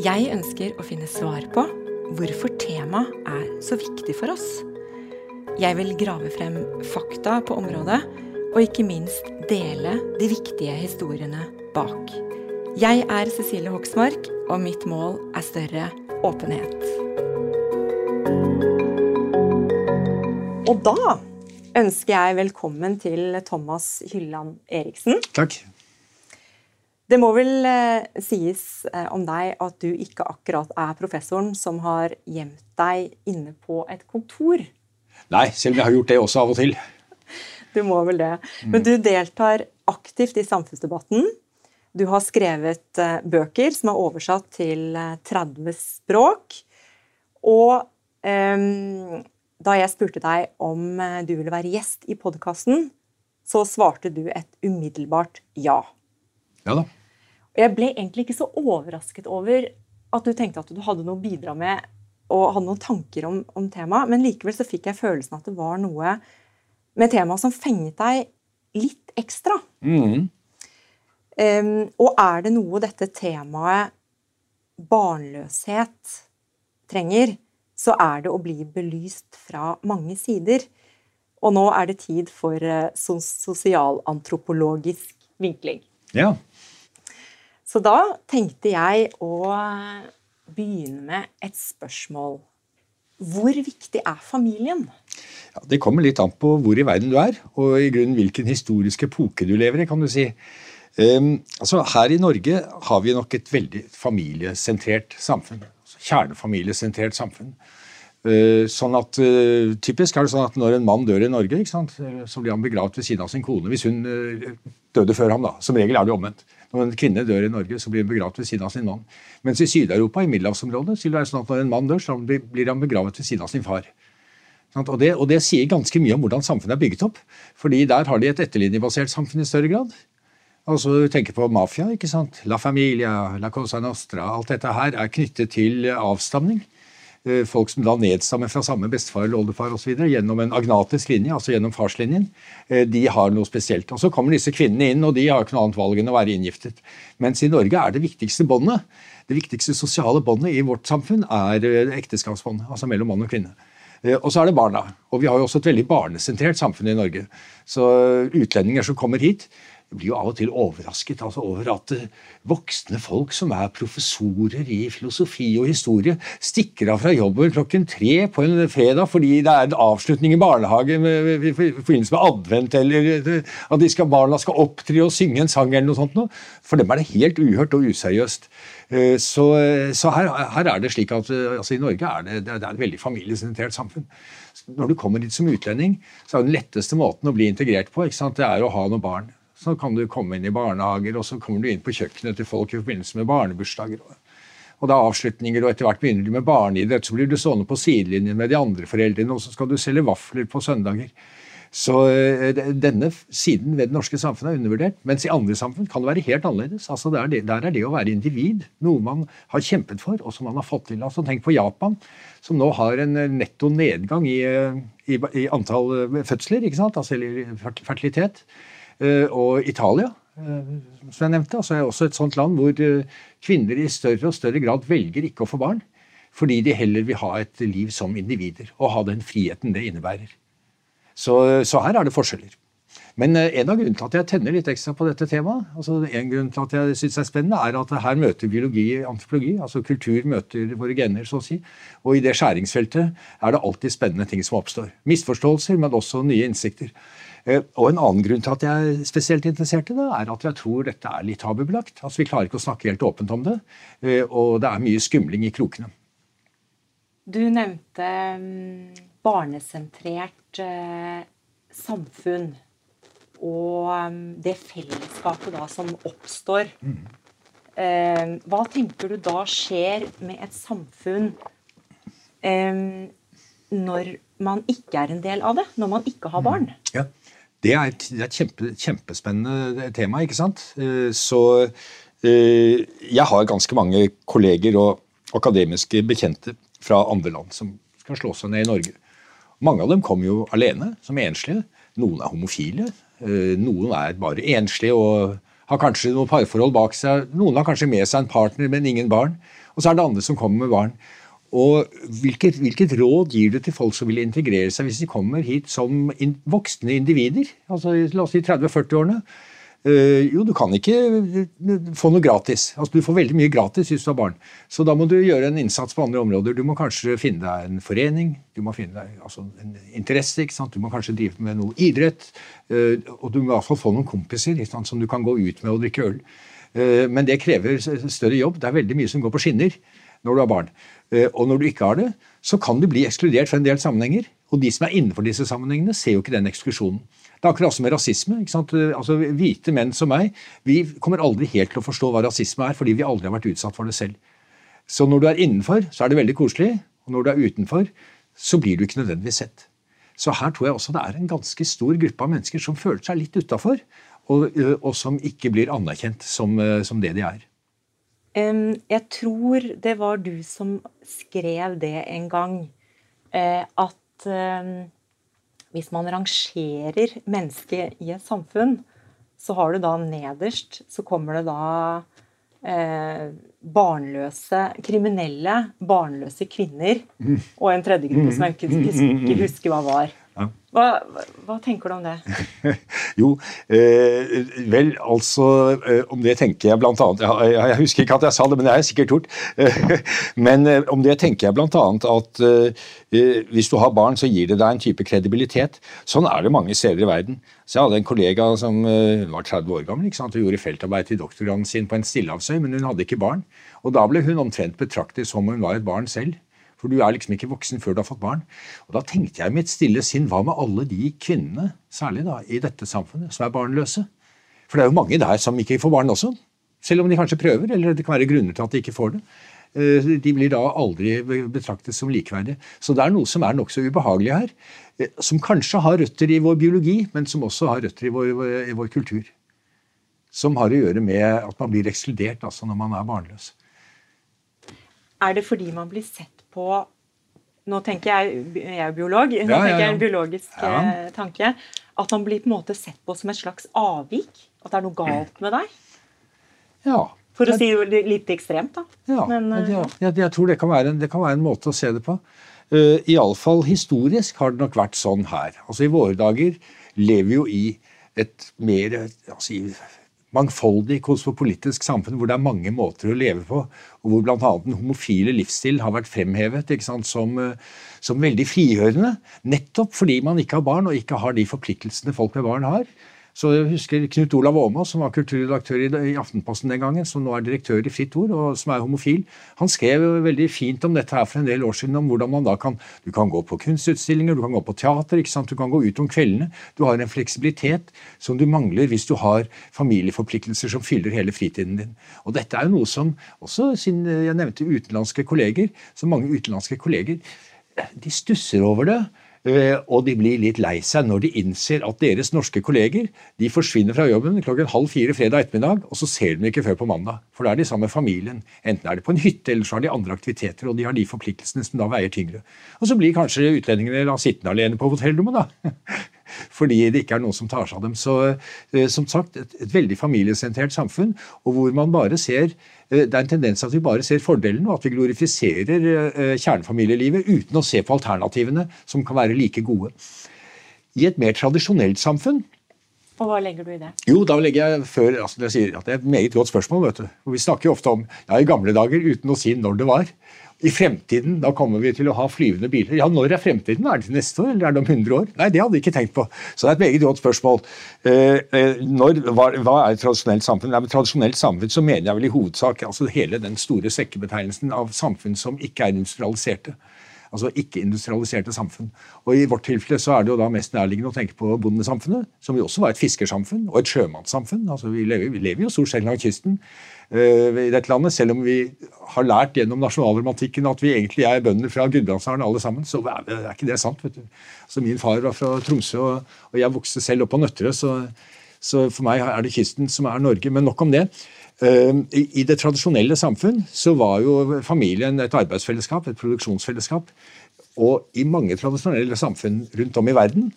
Jeg ønsker å finne svar på hvorfor temaet er så viktig for oss. Jeg vil grave frem fakta på området, og ikke minst dele de viktige historiene bak. Jeg er Cecilie Hoksmark, og mitt mål er større åpenhet. Og da ønsker jeg velkommen til Thomas Hylland Eriksen. Takk. Det må vel eh, sies eh, om deg at du ikke akkurat er professoren som har gjemt deg inne på et kontor. Nei, selv om jeg har gjort det også av og til. Du må vel det. Men du deltar aktivt i samfunnsdebatten. Du har skrevet eh, bøker som er oversatt til 30 eh, språk. Og eh, da jeg spurte deg om du ville være gjest i podkasten, så svarte du et umiddelbart ja. Ja da. Og jeg ble egentlig ikke så overrasket over at du tenkte at du hadde noe å bidra med og hadde noen tanker om, om temaet, men likevel så fikk jeg følelsen at det var noe med temaet som fenget deg litt ekstra. Mm. Um, og er det noe dette temaet barnløshet trenger, så er det å bli belyst fra mange sider. Og nå er det tid for uh, sosialantropologisk vinkling. Ja. Så da tenkte jeg å begynne med et spørsmål. Hvor viktig er familien? Ja, det kommer litt an på hvor i verden du er, og i grunnen hvilken historisk epoke du lever i. kan du si. Um, altså Her i Norge har vi nok et veldig familiesentrert samfunn. Altså kjernefamiliesentrert samfunn. Uh, sånn at uh, Typisk er det sånn at når en mann dør i Norge, sant, så blir han begravd ved siden av sin kone hvis hun uh, døde før ham. da. Som regel er det omvendt. Når en kvinne dør i Norge, så blir hun begravet ved siden av sin mann. Mens i Syd-Europa, i middelhavsområdet, så vil det være sånn at når en mann dør, så blir han begravet ved siden av sin far. Og det, og det, sier ganske mye om hvordan samfunnet er bygget opp. Fordi der har de et etterlinjebasert samfunn i større grad. Altså, du tenker på mafia. ikke sant? La Familia, La Cosa Nostra. Alt dette her er knyttet til avstamning. Eh, folk som da nedstammer fra samme bestefar eller oldefar osv. gjennom en agnatisk linje, altså gjennom farslinjen, eh, de har noe spesielt. Og Så kommer disse kvinnene inn, og de har ikke noe annet valg enn å være inngiftet. Mens i Norge er det viktigste båndet, det viktigste sosiale båndet i vårt samfunn, er eh, ekteskapsbåndet. Altså mellom mann og kvinne. Og så er det barna. Og vi har jo også et veldig barnesentrert samfunn i Norge. Så utlendinger som kommer hit, blir jo av og til overrasket altså, over at uh, voksne folk som er professorer i filosofi og historie, stikker av fra jobben klokken tre på en fredag fordi det er en avslutning i barnehagen i forbindelse med advent, eller uh, at skal, barna skal opptre og synge en sang eller noe sånt. Noe. For dem er det helt uhørt og useriøst. Uh, så, så her, her, er det slik at altså, i Norge er det, det er et veldig familiesentrert samfunn. Når du kommer dit som utlending, så er den letteste måten å bli integrert på det er å ha noen barn så kan du komme inn i barnehager, og så kommer du inn på kjøkkenet til folk i forbindelse med barnebursdager. Og det er avslutninger, og etter hvert begynner du med barneidrett. Så blir du stående på sidelinjen med de andre foreldrene, og så skal du selge vafler på søndager. Så eh, denne siden ved det norske samfunnet er undervurdert. Mens i andre samfunn kan det være helt annerledes. Altså der, der, er det å være individ noe man har kjempet for, og som man har fått til. Altså Tenk på Japan, som nå har en netto nedgang i, eh, i, i antall eh, fødsler, ikke sant? altså fertilitet. Eh, og Italia, eh, som jeg nevnte, altså er også et sånt land hvor eh, kvinner i større og større grad velger ikke å få barn. Fordi de heller vil ha et liv som individer og ha den friheten det innebærer. Så, så her er det forskjeller. Men en av grunnene til at jeg tenner litt ekstra på dette temaet, altså en grunn til at jeg synes det er spennende, er at her møter biologi antropologi. altså Kultur møter våre gener, så å si. Og i det skjæringsfeltet er det alltid spennende ting som oppstår. Misforståelser, men også nye innsikter. Eh, og en annen grunn til at jeg er spesielt interessert i det, er at jeg tror dette er litt tabubelagt. Altså Vi klarer ikke å snakke helt åpent om det, eh, og det er mye skumling i krokene. Du nevnte mm, barnesentrert samfunn og um, det fellesskapet da som oppstår. Mm. hva tenker du da skjer med et samfunn når man ikke er en del av det? Når man ikke har barn? Mm. Ja, Det er et, det er et kjempe, kjempespennende tema, ikke sant. Eh, så eh, jeg har ganske mange kolleger og akademiske bekjente fra andre land som skal slå seg ned i Norge. Mange av dem kommer jo alene, som enslige. Noen er homofile. Eh, noen er bare enslige og har kanskje noen parforhold bak seg. Noen har kanskje med seg en partner, men ingen barn. Og så er det andre som kommer med barn. Og hvilket, hvilket, råd gir du til folk som vil integrere seg hvis de kommer hit som in, voksne individer? Altså la oss si 30-40-årene. Uh, jo, du kan ikke eh, få noe gratis. Altså, du får veldig mye gratis hvis du har barn. Så da må du gjøre en innsats på andre områder. Du må kanskje finne deg en forening, du må finne deg altså, en interesse. Du må kanskje drive med noe idrett. Uh, og du må i hvert fall få noen kompiser som du kan gå ut med og drikke øl. Uh, men det krever større jobb. Det er veldig mye som går på skinner når du har barn. Og når du ikke har det, så kan du bli ekskludert fra en del sammenhenger. Og de som er innenfor disse sammenhengene, ser jo ikke den eksklusjonen. Det er akkurat som med rasisme. ikke sant? Altså, Hvite menn som meg vi kommer aldri helt til å forstå hva rasisme er, fordi vi aldri har vært utsatt for det selv. Så når du er innenfor, så er det veldig koselig. Og når du er utenfor, så blir du ikke nødvendigvis sett. Så her tror jeg også det er en ganske stor gruppe av mennesker som føler seg litt utafor, og, og, som ikke blir anerkjent som, som det de er. Jeg tror det var du som skrev det en gang. Uh, at hvis man rangerer mennesket i et samfunn, så har du da nederst Så kommer det da eh, barnløse kriminelle, barnløse kvinner. Mm. Og en tredje gruppe som jeg ikke husker hva var. Hva, hva, tenker du om det? jo, eh, vel, altså eh, Om det tenker jeg blant annet jeg, jeg, husker ikke at jeg sa det, men det har jeg sikkert gjort. men eh, om det tenker jeg bl.a. at eh, eh, hvis du har barn, så gir det deg en type kredibilitet. Sånn er det mange steder i verden. Så Jeg hadde en kollega som eh, var 30 år gammel ikke sant, og gjorde feltarbeid til doktorgraden sin på en stillehavsøy, men hun hadde ikke barn. Og Da ble hun omtrent betraktet som om hun var et barn selv. For du er liksom ikke voksen før du har fått barn. Og Da tenkte jeg i mitt stille sinn hva med alle de kvinnene, særlig da, i dette samfunnet, som er barnløse? For det er jo mange der som ikke får barn også. Selv om de kanskje prøver, eller det kan være grunner til at de ikke får det. Eh, de blir da aldri betraktet som likeverdige. Så det er noe som er nokså ubehagelig her. Eh, som kanskje har røtter i vår biologi, men som også har røtter i vår, i vår kultur. Som har å gjøre med at man blir ekskludert altså når man er barnløs. Er det fordi man blir sett på Nå tenker jeg, jeg er biolog, nå ja, tenker jeg en biologisk ja. Eh, tanke. At man blir på en måte sett på som et slags avvik? At det er noe galt med deg? Ja. For å si det litt ekstremt, da. Ja, Men, uh, jeg, jeg, tror det kan, en, det kan, være en, måte å se det på. Uh, Iallfall historisk har det nok vært sånn her. Altså I våre dager lever vi jo i et mer altså, mangfoldig kosmopolitisk samfunn hvor det er mange måter å leve på, og hvor bl.a. den homofile livsstil har vært fremhevet sant, som, eh, som, veldig frigjørende. Nettopp fordi man ikke har barn og ikke har de forpliktelsene folk med barn har. Så jeg husker Knut Olav Åmås, som var kulturredaktør i Aftenposten den gangen, som nå er direktør i Fritt Ord, og som er homofil. Han skrev veldig fint om dette her for en del år siden, om hvordan man da kan Du kan gå på kunstutstillinger, du kan gå på teater, ikke sant? du kan gå ut om kveldene. Du har en fleksibilitet som du mangler hvis du har familieforpliktelser som fyller hele fritiden din. Og dette er jo noe som også, siden jeg nevnte utenlandske kolleger, så mange utenlandske kolleger de stusser over det. Eh, og de blir litt lei seg når de innser at deres norske kolleger de forsvinner fra jobben klokken halv fire fredag ettermiddag, og så ser de ikke før på mandag. For da er de sammen med familien. Enten er de på en hytte, eller så har de andre aktiviteter, og de har de forpliktelsene som da veier tyngre. Og så blir kanskje utlendingene sittende alene på hotellrommet, da. Fordi det ikke er noen som tar seg av dem. Så eh, som sagt, et, et veldig familiesentrert samfunn, og hvor man bare ser det er en tendens at vi bare ser fordelene, og at vi glorifiserer eh, kjernefamilielivet uten å se på alternativene, som kan være like gode. I et mer tradisjonelt samfunn Og hva legger du i det? Jo, da legger jeg før altså jeg sier at Det er et meget godt spørsmål. vet du. Og Vi snakker jo ofte om ja, i gamle dager uten å si når det var. I fremtiden da kommer vi til å ha flyvende biler. Ja, Når er fremtiden? Er det til neste år, eller er det om 100 år? Nei, det hadde jeg ikke tenkt på. Så det er et meget godt spørsmål. Eh, eh, når, hva, hva, er et tradisjonelt samfunn? Nei, tradisjonelt samfunn så mener jeg vel i hovedsak altså hele den store sekkebetegnelsen av samfunn som ikke er industrialiserte. Altså ikke-industrialiserte samfunn. Og I vårt tilfelle så er det jo da mest nærliggende å tenke på bondesamfunnet, som jo også var et fiskersamfunn og et sjømannssamfunn. Altså Vi lever, vi lever jo stort sett langs kysten i dette landet, selv om vi har lært gjennom nasjonalromantikken at vi egentlig er bønder fra Gudbrandsdalen alle sammen. Så er, er, ikke det sant. vet du. Så Min far var fra Tromsø, og, og jeg vokste selv opp på Nøtterøy, så, så for meg er det kysten som er Norge. Men nok om det. Ehm, I det tradisjonelle samfunn så var jo familien et arbeidsfellesskap, et produksjonsfellesskap. Og i mange tradisjonelle samfunn rundt om i verden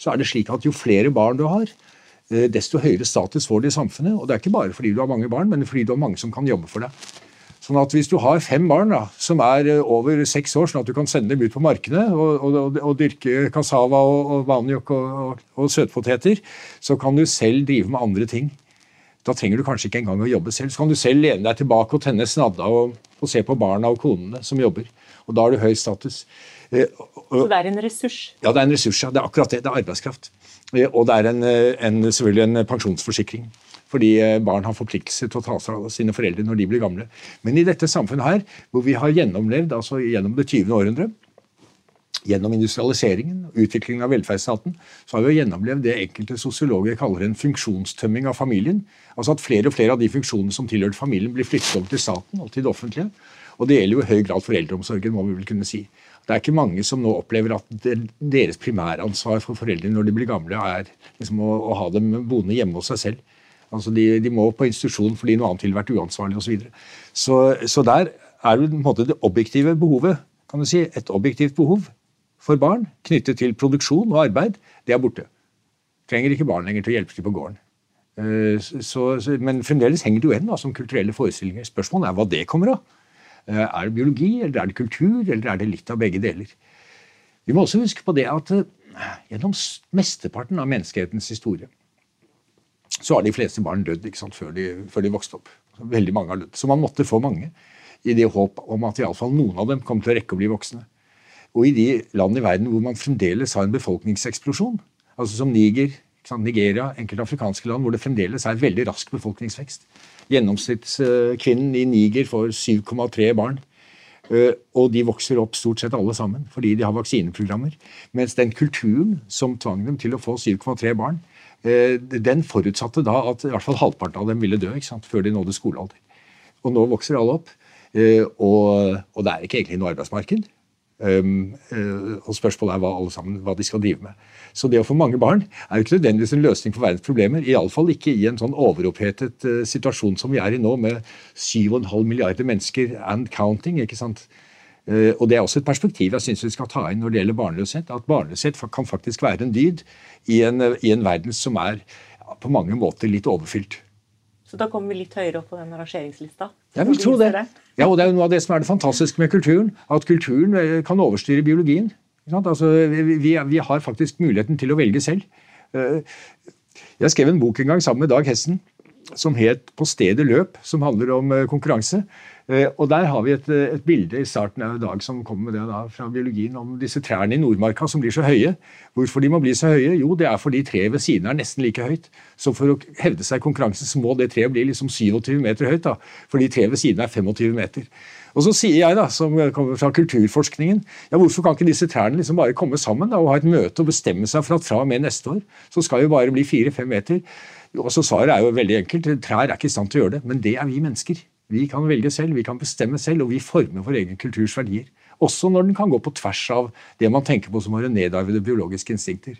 så er det slik at jo flere barn du har, eh, desto høyere status får du i samfunnet. Og det er ikke bare fordi du har mange barn, men fordi du har mange som kan jobbe for deg. Sånn at Hvis du har fem barn da, som er eh, over seks år, sånn at du kan sende dem ut på markedet og, og, og, dyrke cassava og, og vanjok og, og søtpoteter, så kan du selv drive med andre ting. Da trenger du kanskje ikke engang å jobbe selv. Så kan du selv lene deg tilbake og tenne snadda og, og se på barna og konene som jobber. Og da har du høy status. Eh, Så det er en ressurs? Ja, det er en ressurs. ja. Det er akkurat det. Det er arbeidskraft. Eh, og det er en, eh, en, selvfølgelig en pensjonsforsikring. Fordi barn har forpliktelse til å ta seg av sine foreldre når de blir gamle. Men i dette samfunnet her, hvor vi har gjennomlevd altså gjennom det 20. århundre, gjennom industrialiseringen og utviklingen av velferdsstaten, så har vi gjennomlevd det enkelte sosiologer kaller en funksjonstømming av familien. Altså at flere og flere av de funksjonene som tilhørte familien, blir flyttet over til staten og til det offentlige. Og det gjelder jo i høy grad for eldreomsorgen, må vi vel kunne si. Det er ikke mange som nå opplever at deres primæransvar for foreldrene når de blir gamle, er liksom å, å ha dem boende hjemme hos seg selv. Altså de, de, må på institusjon fordi noe annet ville vært uansvarlig osv. Så, videre. så Så der er jo på en måte det objektive behovet, kan du si, et objektivt behov for barn knyttet til produksjon og arbeid, det er borte. Trenger ikke barn lenger til å hjelpe til på gården. Eh, så, men fremdeles henger det jo igjen som kulturelle forestillinger. Spørsmålet er hva det kommer av. Eh, er det biologi, eller er det kultur, eller er det litt av begge deler? Vi må også huske på det at eh, gjennom mesteparten av menneskehetens historie så har de fleste barn dødd før, de, før, de, vokste opp. Veldig mange har dødd. Så man måtte få mange i det håp om at iallfall noen av dem kom til å rekke å bli voksne. Og i de land i verden hvor man fremdeles har en befolkningseksplosjon, altså som Niger, Nigeria, enkelte afrikanske land, hvor det fremdeles er veldig rask befolkningsvekst. Gjennomsnittskvinnen i Niger får 7,3 barn. Eh, og de vokser opp stort sett alle sammen fordi de har vaksineprogrammer. Mens den kulturen som tvang dem til å få 7,3 barn, eh, den forutsatte da at i hvert fall halvparten av dem ville dø ikke sant, før de nådde skolealder. Og nå vokser alle opp. Eh, og, det er ikke egentlig noe arbeidsmarked. Uh, og spørsmålet er hva, alle sammen, hva de skal drive med. Så det å få mange barn er jo ikke nødvendigvis en løsning på verdens problemer. Iallfall ikke i en sånn overopphetet uh, situasjon som vi er i nå, med 7,5 milliarder mennesker and counting. ikke sant? Uh, og Det er også et perspektiv jeg syns vi skal ta inn når det gjelder barnløshet. At barnløshet kan faktisk være en dyd i en, i en verden som er på mange måter litt overfylt. Så da kommer vi litt høyere opp på den rangeringslista. Jeg vil tro det. Ja, og Det er jo noe av det som er det fantastiske med kulturen. At kulturen eh, kan overstyre biologien. Altså, vi, vi, har faktisk muligheten til å velge selv. Eh, jeg skrev en bok en gang sammen med Dag Hessen som het 'På stedet løp', som handler om eh, konkurranse. Eh, og Der har vi et, eh, et, bilde i starten av dag som kommer med det da, fra biologien om disse trærne i Nordmarka som blir så høye. Hvorfor de må bli så høye? Jo, det er fordi treet ved siden er nesten like høyt. Så for å hevde seg i konkurransen så må det treet bli liksom 27 meter høyt. da, Fordi treet ved siden er 25 meter. Og så sier jeg, da, som kommer fra kulturforskningen, ja, hvorfor kan ikke disse trærne liksom bare komme sammen da, og ha et møte og bestemme seg for at fra og med neste år så skal vi bare bli 4-5 meter? Og så Svaret er jo veldig enkelt. Trær er ikke i stand til å gjøre det, men det er vi mennesker. Vi kan velge selv, vi kan bestemme selv, og vi former vår egen kulturs verdier. Også når den kan gå på tvers av det man tenker på som våre nedarvede biologiske instinkter.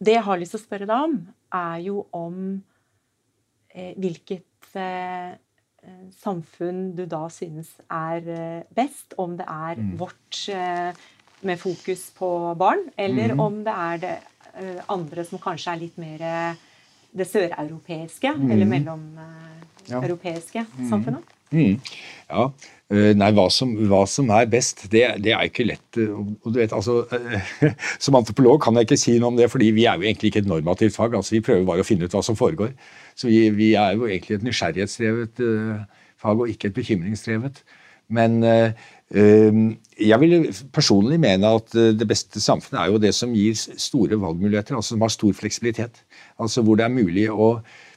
Det jeg har lyst til å spørre deg om, er jo om eh, hvilket eh, samfunn du da synes er eh, best. Om det er mm. vårt eh, med fokus på barn, eller mm. om det er det eh, andre som kanskje er litt mer eh, det søreuropeiske, mm. eller mellom europeiske mm. samfunnet? Mm. Ja, Uh, nei, hva som, hva som, er best, det, det er ikke lett. Og du vet, altså, uh, Som antropolog kan jeg ikke si noe om det, fordi vi er jo egentlig ikke et normativt fag. altså Vi prøver bare å finne ut hva som foregår. Så vi, vi er jo egentlig et nysgjerrighetsdrevet fag, og ikke et bekymringsdrevet. Men jeg vil personlig mene at det beste samfunnet er jo det som gir store valgmuligheter, altså som har stor fleksibilitet. Altså hvor det er mulig å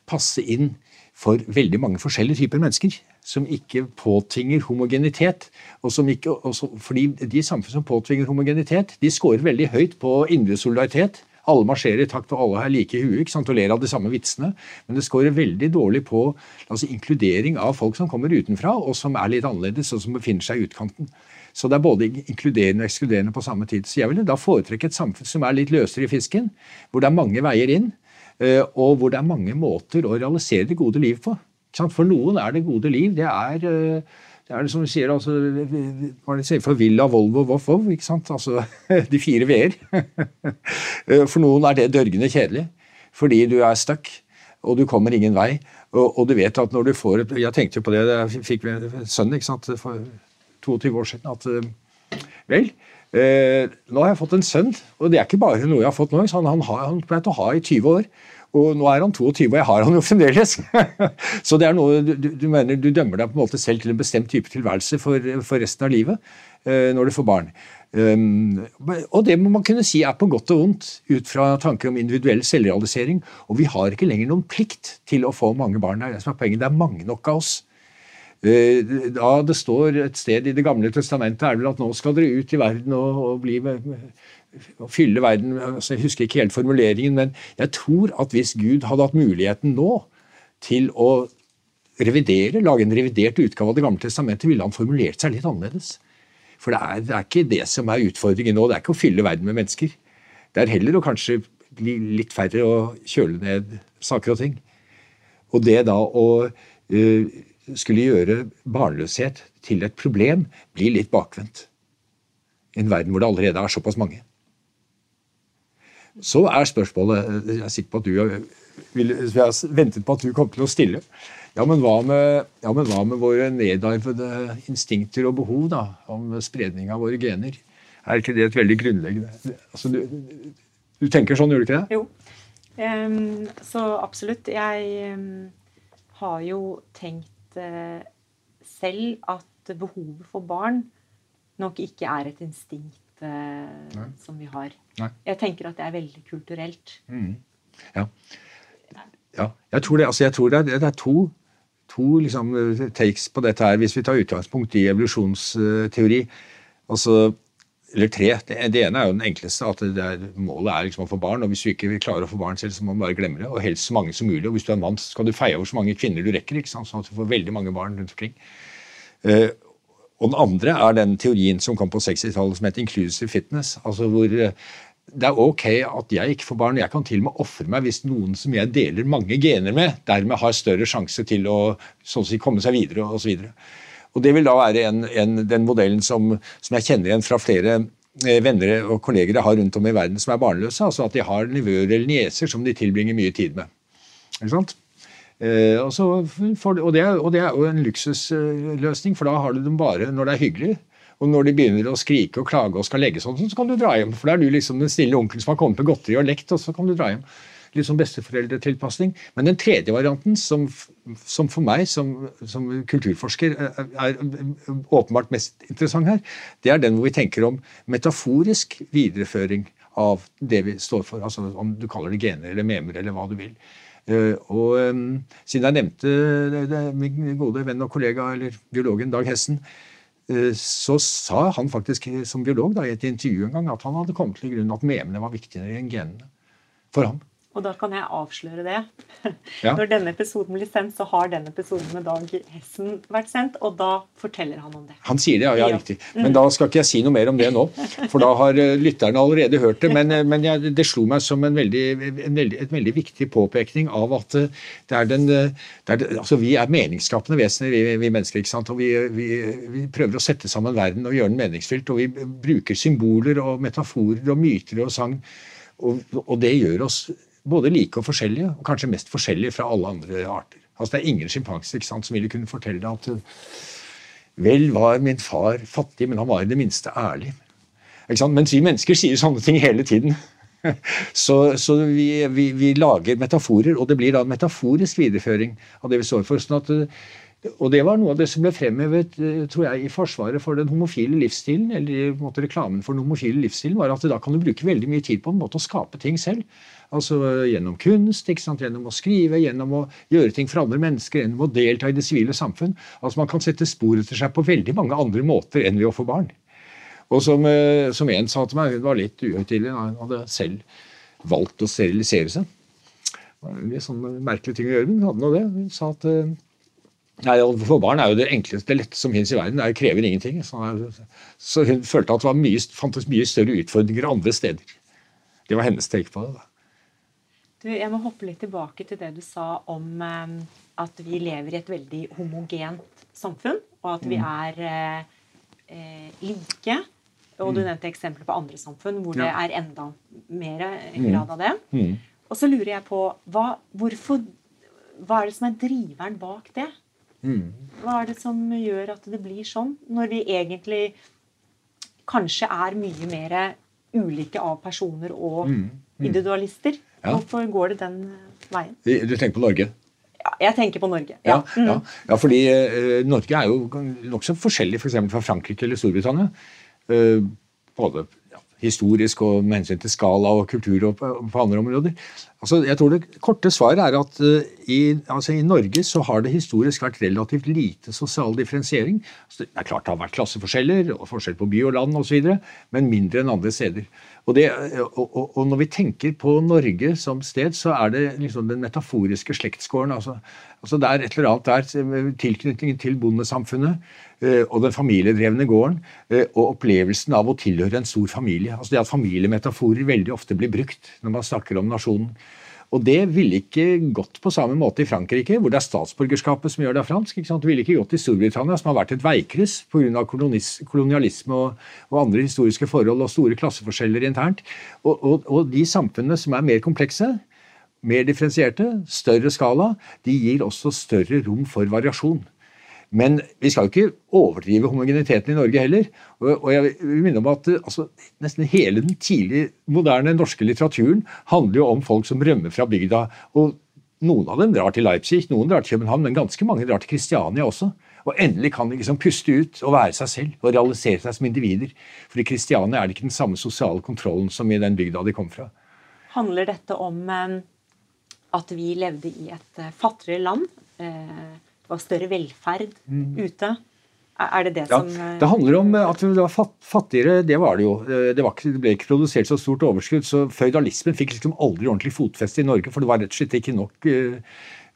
passe inn for veldig mange forskjellige typer mennesker som ikke påtvinger homogenitet. Og som ikke, også, fordi De samfunn som påtvinger homogenitet, de scorer veldig høyt på indre solidaritet. Alle marsjerer i takt, og alle har like i huet og ler av de samme vitsene. Men det scorer veldig dårlig på altså, inkludering av folk som kommer utenfra, og som er litt annerledes, og som befinner seg i utkanten. Så det er både inkluderende og ekskluderende på samme tid. Så jeg ville da foretrekke et samfunn som er litt løsere i fisken, hvor det er mange veier inn, og hvor det er mange måter å realisere det gode liv på. For noen er det gode liv. Det er, eh, det er det som vi sier, altså, hva er det for Villa, Volvo, Voff, Vov. ikke sant? Altså, de fire v-er. For noen er det dørgende kjedelig. Fordi du er stuck, og du kommer ingen vei. Og, og, du vet at når du får et Jeg tenkte jo på det, jeg fikk sønnen ikke sant, for 22 år siden. at Vel, eh, nå har jeg fått en sønn, og det er ikke bare noe jeg har fått nå. Han, han han pleid å ha i 20 år. Og nå er han 22, og jeg har han jo fremdeles. så det er noe, du, du, mener du dømmer deg på en måte selv til en bestemt type tilværelse for, for resten av livet eh, når du får barn. Um, og det må man kunne si er på godt og vondt ut fra tanker om individuell selvrealisering. Og vi har ikke lenger noen plikt til å få mange barn. Det er det som er poenget. Det er mange nok av oss. Da det står et sted i Det gamle testamentet, er det vel at nå skal dere ut i verden og, og bli med, å fylle verden altså Jeg husker ikke helt formuleringen, men jeg tror at hvis Gud hadde hatt muligheten nå til å revidere, lage en revidert utgave av Det gamle testamentet, ville han formulert seg litt annerledes. For det er, det er, ikke det som er utfordringen nå. Det er ikke å fylle verden med mennesker. Det er heller å kanskje bli litt færre og kjøle ned saker og ting. Og det da å uh, skulle gjøre barnløshet til et problem, blir litt bakvendt. I en verden hvor det allerede er såpass mange. Så er spørsmålet Jeg er sikker på at du vil, jeg har ventet på at du kom til å stille. Ja, men hva med, ja, men hva med våre nedarvede instinkter og behov? da, Om spredning av våre gener? Er ikke det et veldig grunnleggende altså, du, du, tenker sånn, gjør du ikke det? Jo. Um, så absolutt. Jeg um, har jo tenkt selv at behovet for barn nok ikke er et instinkt uh, som vi har. Nei. Jeg tenker at det er veldig kulturelt. Mm. Ja. ja. Jeg tror det, altså jeg tror det, er, det er to, to liksom, takes på dette her, hvis vi tar utgangspunkt i evolusjonsteori. Altså, eller tre. Det, det, ene er jo den enkleste, at er, målet er liksom å få barn. og Hvis du ikke klarer å få barn selv, så må man bare glemme det. Og helst så mange som mulig. og Hvis du er en mann, så skal du feie over så mange kvinner du rekker. ikke sant? sånn at du får veldig mange barn rundt omkring. Uh, og den andre er den teorien som kom på 60-tallet som het inclusive fitness. altså hvor eh, det er ok at jeg ikke får barn. Jeg kan til og med ofre meg hvis noen som jeg deler mange gener med, dermed har større sjanse til å sånn si, komme seg videre osv. Og Det vil da være en, en, den modellen som, som, jeg kjenner igjen fra flere eh, venner og kolleger jeg har rundt om i verden som er barnløse. altså At de har nivøer eller nieser som de tilbringer mye tid med. Ikke sant? Eh, og, for, og, det og, det er, jo en luksusløsning, for da har du dem bare når det er hyggelig. Og når de begynner å skrike og klage og skal legge sånn, så kan du dra hjem. For da er du liksom den snille onkelen som har kommet med godteri og lekt, og så kan du dra hjem. Litt sånn besteforeldretilpasning. Men den tredje varianten, som, som for meg som, som, kulturforsker er, åpenbart mest interessant her, det er den hvor vi tenker om metaforisk videreføring av det vi står for. Altså om du kaller det gener eller memer eller hva du vil. Eh, og siden jeg nevnte min gode venn og kollega, eller biologen Dag Hessen, eh, så sa han faktisk som biolog da, i et intervju en gang at han hadde kommet til grunn at memene var viktigere enn genene for ham. Og da kan jeg avsløre det. Ja. Når denne episoden blir sendt, så har den episoden med Dag Hessen vært sendt, og da forteller han om det. Han sier det, ja. ja riktig. Men da skal ikke jeg si noe mer om det nå, for da har eh, lytterne allerede hørt det. Men, eh, men jeg, det slo meg som en veldig, en veldig, et veldig viktig påpekning av at eh, det er den det er, altså Vi er meningsskapende vesener, vi, vi mennesker. ikke sant? Og vi, vi, vi prøver å sette sammen verden og gjøre den meningsfylt. Og vi bruker symboler og metaforer og myter og sang. Og, og det gjør oss både like og forskjellige, og kanskje mest forskjellige fra alle andre arter. Altså Det er ingen sjimpanser som ville kunne fortelle deg at Vel var min far fattig, men han var i det minste ærlig. Mens vi mennesker sier sånne ting hele tiden. Så, så vi, vi, vi, lager metaforer, og det blir da en metaforisk videreføring av det vi står for. sånn at og det var noe av det som ble fremhevet eh, tror jeg, i forsvaret for den homofile livsstilen, eller i måte, reklamen for den homofile livsstilen, var at da kan du bruke veldig mye tid på en måte å skape ting selv. Altså Gjennom kunst, gjennom å skrive, gjennom å gjøre ting for andre mennesker, gjennom å delta i det sivile samfunn. Altså Man kan sette spor etter seg på veldig mange andre måter enn ved å få barn. Og som, eh, som en sa til meg, hun var litt uhøytidelig, hun hadde selv valgt å sterilisere seg. Det var en litt sånn merkelig ting å gjøre, men hun hadde nå det. Hun sa at nei, Nei, For barn er jo det enkleste, det lette som finnes i verden. Det krever ingenting. Så, hun følte at det mye, fantes mye større utfordringer andre steder. Det var hennes take på det. da. Du, jeg må hoppe litt tilbake til det du sa om eh, at vi lever i et veldig homogent samfunn, og at vi mm. er eh, eh, like. Og du mm. nevnte eksempler på andre samfunn hvor ja. det er enda mer mm. grad av det. Mm. Og så lurer jeg på hva, hvorfor, hva er det som er driveren bak det? Mm. Hva er det som gjør at det blir sånn, når vi egentlig kanskje er mye mer ulike av personer og individualister? Ja. Hvorfor går det den veien? Du tenker på Norge? Ja, jeg tenker på Norge. Ja, ja, ja. ja fordi uh, Norge er jo nokså forskjellig f.eks. For fra Frankrike eller Storbritannia. Uh, både historisk og med hensyn til skala og kultur og på, på andre områder. Altså, jeg tror Det korte svaret er at uh, i, altså, i, Norge så har det historisk vært relativt lite sosial differensiering. Altså, det er klart det har vært klasseforskjeller og forskjell på by og land osv., men mindre enn andre steder. Og, det, og, og, og, når vi tenker på Norge som sted, så er det liksom den metaforiske slektsgården. Altså, altså det er et eller annet der tilknytningen til bondesamfunnet uh, og den familiedrevne gården, uh, og opplevelsen av å tilhøre en stor familie. Altså det at familiemetaforer veldig ofte blir brukt når man snakker om nasjonen. Og det ville ikke gått på samme måte i Frankrike, hvor det er statsborgerskapet som gjør det fransk. ikke sant? Det ville ikke gått i Storbritannia, som har vært et veikryss pga. kolonialisme og, og, andre historiske forhold og store klasseforskjeller internt. Og, og, og de samfunnene som er mer komplekse, mer differensierte, større skala, de gir også større rom for variasjon. Men vi skal jo ikke overdrive homogeniteten i Norge heller. Og jeg vil minne om at altså, Nesten hele den tidlig moderne norske litteraturen handler jo om folk som rømmer fra bygda. og Noen av dem drar til Leipzig, noen drar til København, men ganske mange drar til Kristiania også. Og endelig kan de liksom puste ut og være seg selv og realisere seg som individer. For i Kristiania er det ikke den samme sosiale kontrollen som i den bygda de kom fra. Handler dette om eh, at vi levde i et eh, fattigere land? Eh, større velferd mm. ute. Er det det ja, som eh, Det handler om eh, at vi var fattigere. Det var det jo. Eh, det, var ikke, det, ble ikke produsert så stort overskudd. Så føydalismen fikk liksom aldri ordentlig fotfeste i Norge. For det var rett og slett ikke nok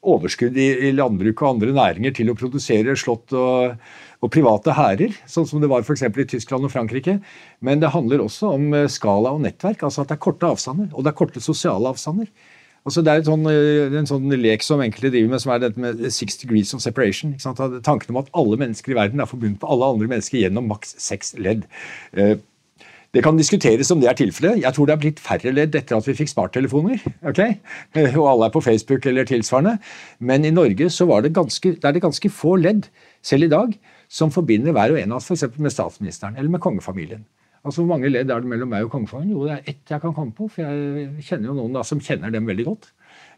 overskudd i, i landbruk og andre næringer til å produsere slott og, og private hærer, sånn som det var f.eks. i Tyskland og Frankrike. Men det handler også om skala og nettverk. altså At det er korte avstander. Og det er korte sosiale avstander. Altså det er sånn, eh, en sånn lek som enkelte driver med, som er dette med six degrees of separation. Tanken om at alle mennesker i verden er forbundet med alle andre mennesker gjennom maks seks ledd. Eh, det kan diskuteres om det er tilfellet. Jeg tror det er blitt færre ledd etter at vi fikk smarttelefoner. Okay? Eh, og alle er på Facebook eller tilsvarende. Men i Norge så det ganske, det er det ganske få ledd, selv i dag, som forbinder hver og en av oss f.eks. med statsministeren eller med kongefamilien. Altså, Hvor mange ledd er det mellom meg og kongefamilien? Jo, det er ett jeg kan komme på, for jeg kjenner jo noen da som kjenner dem veldig godt.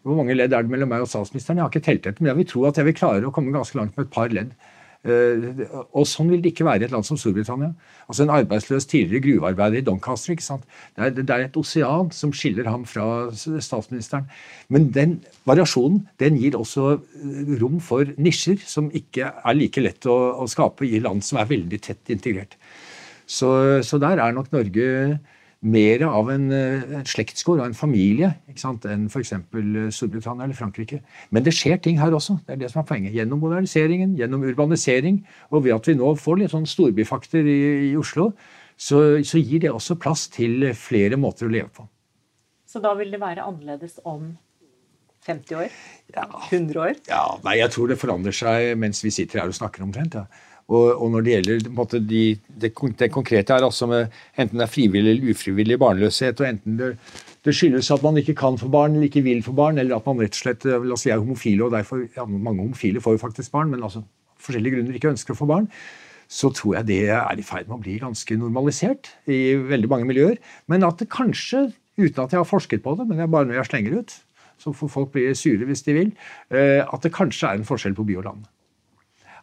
Hvor mange ledd er det mellom meg og statsministeren? Jeg har ikke telt etter, men jeg vil tro at jeg vil klare å komme ganske langt med et par ledd. Uh, og sånn vil det ikke være i et land som Storbritannia. Altså En arbeidsløs tidligere gruvearbeider i Doncaster. ikke sant? Det er, det er, et osean som skiller ham fra statsministeren. Men den variasjonen den gir også eh, rom for nisjer som ikke er like lett å, å skape i land som er veldig tett integrert. Så, så der er nok Norge mer av en, en slektsgård og en familie enn f.eks. Storbritannia eller Frankrike. Men det skjer ting her også. det er det som er poenget. Gjennom moderniseringen, gjennom urbanisering, og ved at vi nå får litt sånn storbyfakter i, i Oslo, så, så, gir det også plass til flere måter å leve på. Så da vil det være annerledes om 50 år? Ja. 100 år? Ja, nei, Jeg tror det forandrer seg mens vi sitter her og snakker omtrent. ja. Og, og, når det gjelder måte, de, det, det, konkrete er altså med enten det er frivillig eller ufrivillig barnløshet, og enten det, det, skyldes at man ikke kan få barn eller ikke vil få barn, eller at man rett og slett la oss si, er homofile, og derfor ja, Mange homofile får jo faktisk barn, men altså forskjellige grunner ikke ønsker å få barn. så tror jeg det er i ferd med å bli ganske normalisert i veldig mange miljøer. Men at det kanskje, uten at jeg har forsket på det, men er bare når jeg slenger ut, så får folk bli sure hvis de vil, eh, at det kanskje er en forskjell på by og land.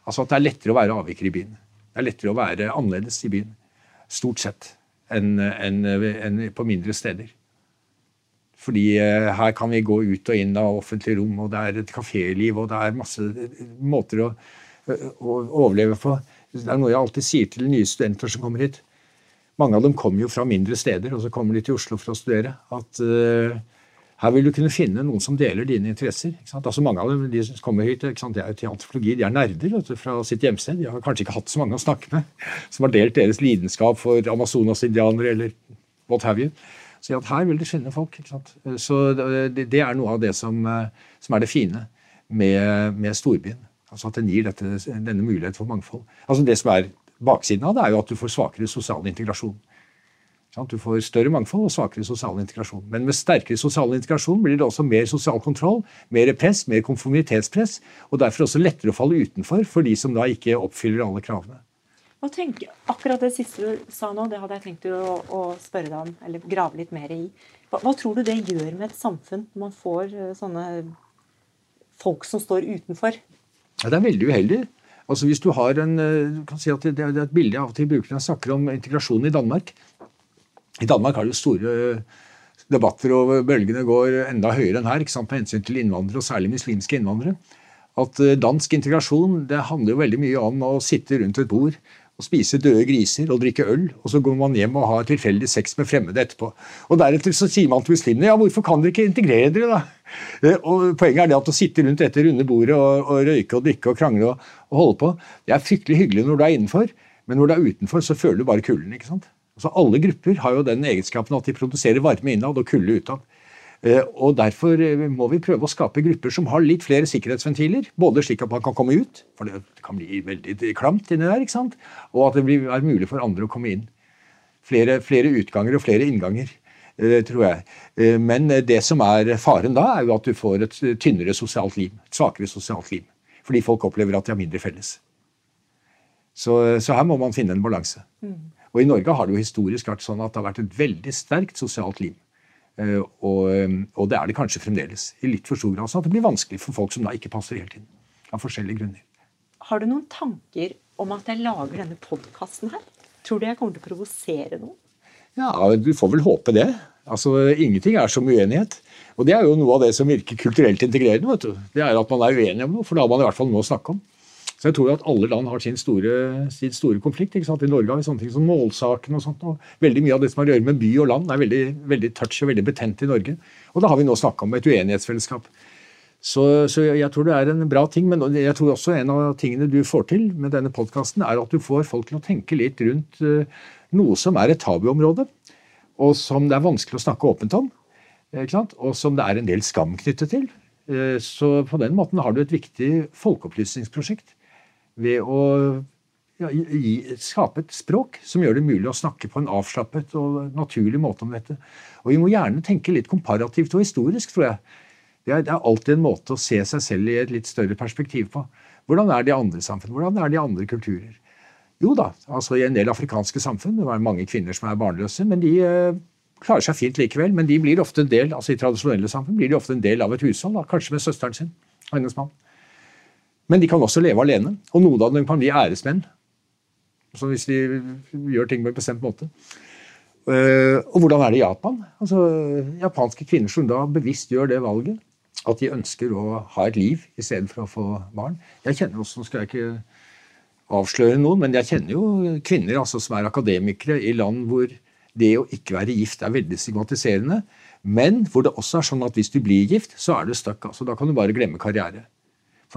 Altså at det er lettere å være avviker i byen. Det er lettere å være annerledes i byen. Stort sett. Enn en, en på mindre steder. Fordi eh, her kan vi gå ut og inn av offentlige rom, og det er et kaféliv, og det er masse måter å, å overleve på. Det er noe jeg alltid sier til nye studenter som kommer hit. Mange av dem kommer jo fra mindre steder, og så kommer de til Oslo for å studere. At uh, her vil du kunne finne noen som deler dine interesser. Altså Mange av dem de som kommer hit, er jo til antropologi, de er nerder du, fra sitt hjemsted. De har kanskje ikke hatt så mange å snakke med som har delt deres lidenskap for Amazonas-indianere eller what have you. Så her vil de finne folk. Så det, det, er noe av det som, som er det fine med, med storbyen. Altså At den gir dette, denne mulighet for mangfold. Altså Det som er baksiden av det, er jo at du får svakere sosial integrasjon. Du får større mangfold og svakere sosial integrasjon. Men med sterkere sosial integrasjon blir det også mer sosial kontroll, mer press, mer konformitetspress, og derfor også lettere å falle utenfor for de som da ikke oppfyller alle kravene. Hva tenker, akkurat det siste du sa nå, det hadde jeg tenkt å, å spørre deg om, eller grave litt mer i. Hva, hva, tror du det gjør med et samfunn når man får eh, sånne folk som står utenfor? Ja, det er veldig uheldig. Altså hvis Du har en, eh, kan si at det er et bilde jeg av og til bruker når jeg snakker om integrasjonen i Danmark. I Danmark har de store debatter, og bølgene går enda høyere enn her ikke sant, med hensyn til innvandrere, og særlig muslimske innvandrere. At eh, dansk integrasjon det handler jo veldig mye om å sitte rundt et bord og spise døde griser og drikke øl, og så går man hjem og har tilfeldig sex med fremmede etterpå. Og Deretter så sier man til muslimene ja, hvorfor kan dere ikke integrere dere, da? Eh, og Poenget er det at å sitte rundt dette runde bordet og, og røyke og drikke og krangle og, og, holde på, det er fryktelig hyggelig når du er innenfor, men når du er utenfor, så føler du bare kulden. ikke sant? Altså Alle grupper har jo den egenskapen at de produserer varme innad og kulde utad. Eh, og Derfor eh, må vi prøve å skape grupper som har litt flere sikkerhetsventiler. Både slik at man kan komme ut, for det kan bli veldig klamt inni der, ikke sant? og at det er mulig for andre å komme inn. Flere, flere utganger og flere innganger, eh, tror jeg. Men det som er faren da, er jo at du får et tynnere sosialt liv. Et svakere sosialt liv. Fordi folk opplever at de har mindre felles. Så, så her må man finne en balanse. Mm. Og i Norge har det jo historisk vært sånn at det har vært et veldig sterkt sosialt liv. Eh, og, eh, og det er det kanskje fremdeles. I litt for stor grad. sånn at det blir vanskelig for folk som da ikke passer helt inn. Av forskjellige grunner. Har du noen tanker om at jeg lager denne podkasten her? Tror du jeg kommer til å provosere noen? Ja, du får vel håpe det. Altså, Ingenting er som uenighet. Og det er jo noe av det som virker kulturelt integrerende. vet du. Det er at man er uenig om noe, for da har man i hvert fall noe å snakke om. Så jeg tror at alle land har sin store, sin store konflikt. I Norge har vi sånne ting som målsaken og sånt. og Veldig mye av det som har å gjøre med by og land, er veldig, veldig touch og veldig betent i Norge. Og da har vi nå snakka om et uenighetsfellesskap. Så, så, jeg tror det er en bra ting. Men jeg tror også en av tingene du får til med denne podkasten, er at du får folk til å tenke litt rundt uh, noe som er et tabuområde, og som det er vanskelig å snakke åpent om. Og som det er en del skam knyttet til. Uh, så på den måten har du et viktig folkeopplysningsprosjekt ved å ja, gi, skape et språk som gjør det mulig å snakke på en avslappet og naturlig måte om dette. Og vi må gjerne tenke litt komparativt og historisk, tror jeg. Det er, det er, alltid en måte å se seg selv i et litt større perspektiv på. Hvordan er det i andre samfunn? Hvordan er det i andre kulturer? Jo da, altså i en del afrikanske samfunn det er mange kvinner som er barnløse, men de eh, klarer seg fint likevel. Men de blir ofte en del, altså i tradisjonelle samfunn blir de ofte en del av et hushold, da, kanskje med søsteren sin og hennes mann. Men de kan også leve alene, og noen av dem kan bli æresmenn. Så hvis de gjør ting på en bestemt måte. Eh, og hvordan er det i Japan? Altså, japanske kvinner som da bevisst gjør det valget, at de ønsker å ha et liv i stedet for å få barn. Jeg kjenner også, skal jeg ikke avsløre noen, men jeg kjenner jo kvinner altså, som er akademikere i land hvor det å ikke være gift er veldig stigmatiserende, men hvor det også er sånn at hvis du blir gift, så er du stuck. Altså, da kan du bare glemme karriere.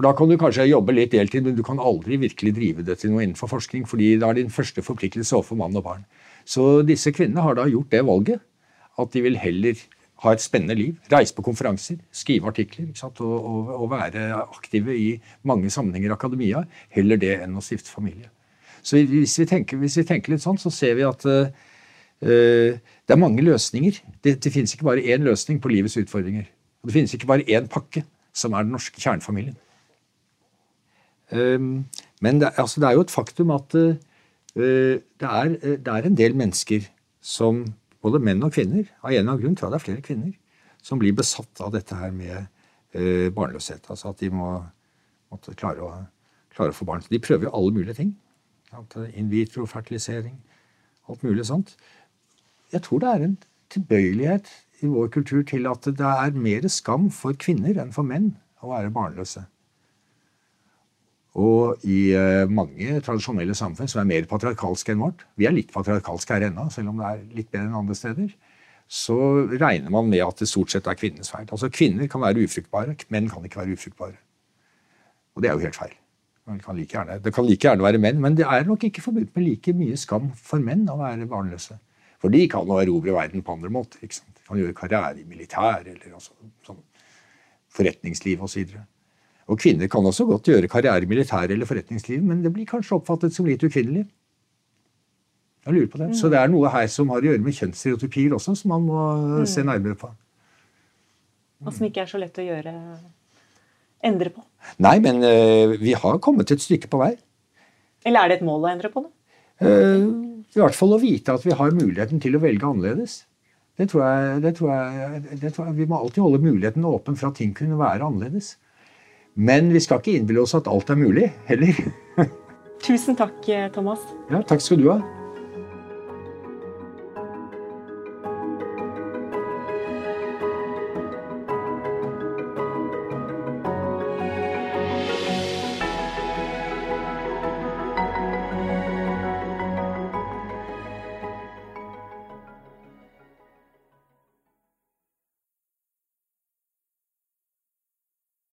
For Da kan du kanskje jobbe litt deltid, men du kan aldri virkelig drive det til noe innenfor forskning, fordi det er din første forpliktelse overfor mann og barn. Så disse kvinnene har da gjort det valget at de vil heller ha et spennende liv, reise på konferanser, skrive artikler og, og, og, være aktive i mange sammenhenger i akademia, heller det enn å stifte familie. Så hvis vi tenker, hvis vi tenker litt sånn, så ser vi at uh, det er mange løsninger. Det, det finnes ikke bare én løsning på livets utfordringer. Og det finnes ikke bare én pakke som er den norske kjernefamilien. Ehm, Men det, altså, det er jo et faktum at uh, det, er, det, er, en del mennesker som, både menn og kvinner, av en eller annen grunn tror jeg det er flere kvinner, som blir besatt av dette her med barnløshet. Altså at de må måtte klare å, klare å få barn. De prøver jo alle mulige ting. In vitro-fertilisering, alt mulig sånt. Jeg tror det er en tilbøyelighet i vår kultur til at det er mer skam for kvinner enn for menn å være barnløse. Og i uh, mange tradisjonelle samfunn som er mer patriarkalske enn vårt Vi er litt patriarkalske her ennå, selv om det er litt bedre enn andre steder. Så regner man med at det stort sett er kvinnenes feil. Altså Kvinner kan være ufruktbare, menn kan ikke være ufruktbare. Og det er jo helt feil. Kan like gjerne, det kan like gjerne være menn, men det er nok ikke forbudt med like mye skam for menn å være barnløse. For de kan jo erobre verden på andre måter. ikke sant? De kan gjøre karriere i militæret eller altså, sånn forretningsliv osv. Og, og kvinner kan også godt gjøre karriere i militæret eller forretningsliv, men det blir kanskje oppfattet som litt ukvinnelig. Jeg lurer på det. Mm. Så det er noe her som har å gjøre med kjønnsstereotypier også, som man må mm. se nærmere på. Og som ikke er så lett å gjøre endre på? Nei, men uh, vi har kommet et stykke på vei. Eller er det et mål å endre på det? Uh, I hvert fall å vite at vi har muligheten til å velge annerledes. Det tror, jeg, det, tror jeg, det tror jeg, Vi må alltid holde muligheten åpen for at ting kunne være annerledes. Men vi skal ikke innbille oss at alt er mulig heller. Tusen takk, Thomas. Ja, takk skal du ha.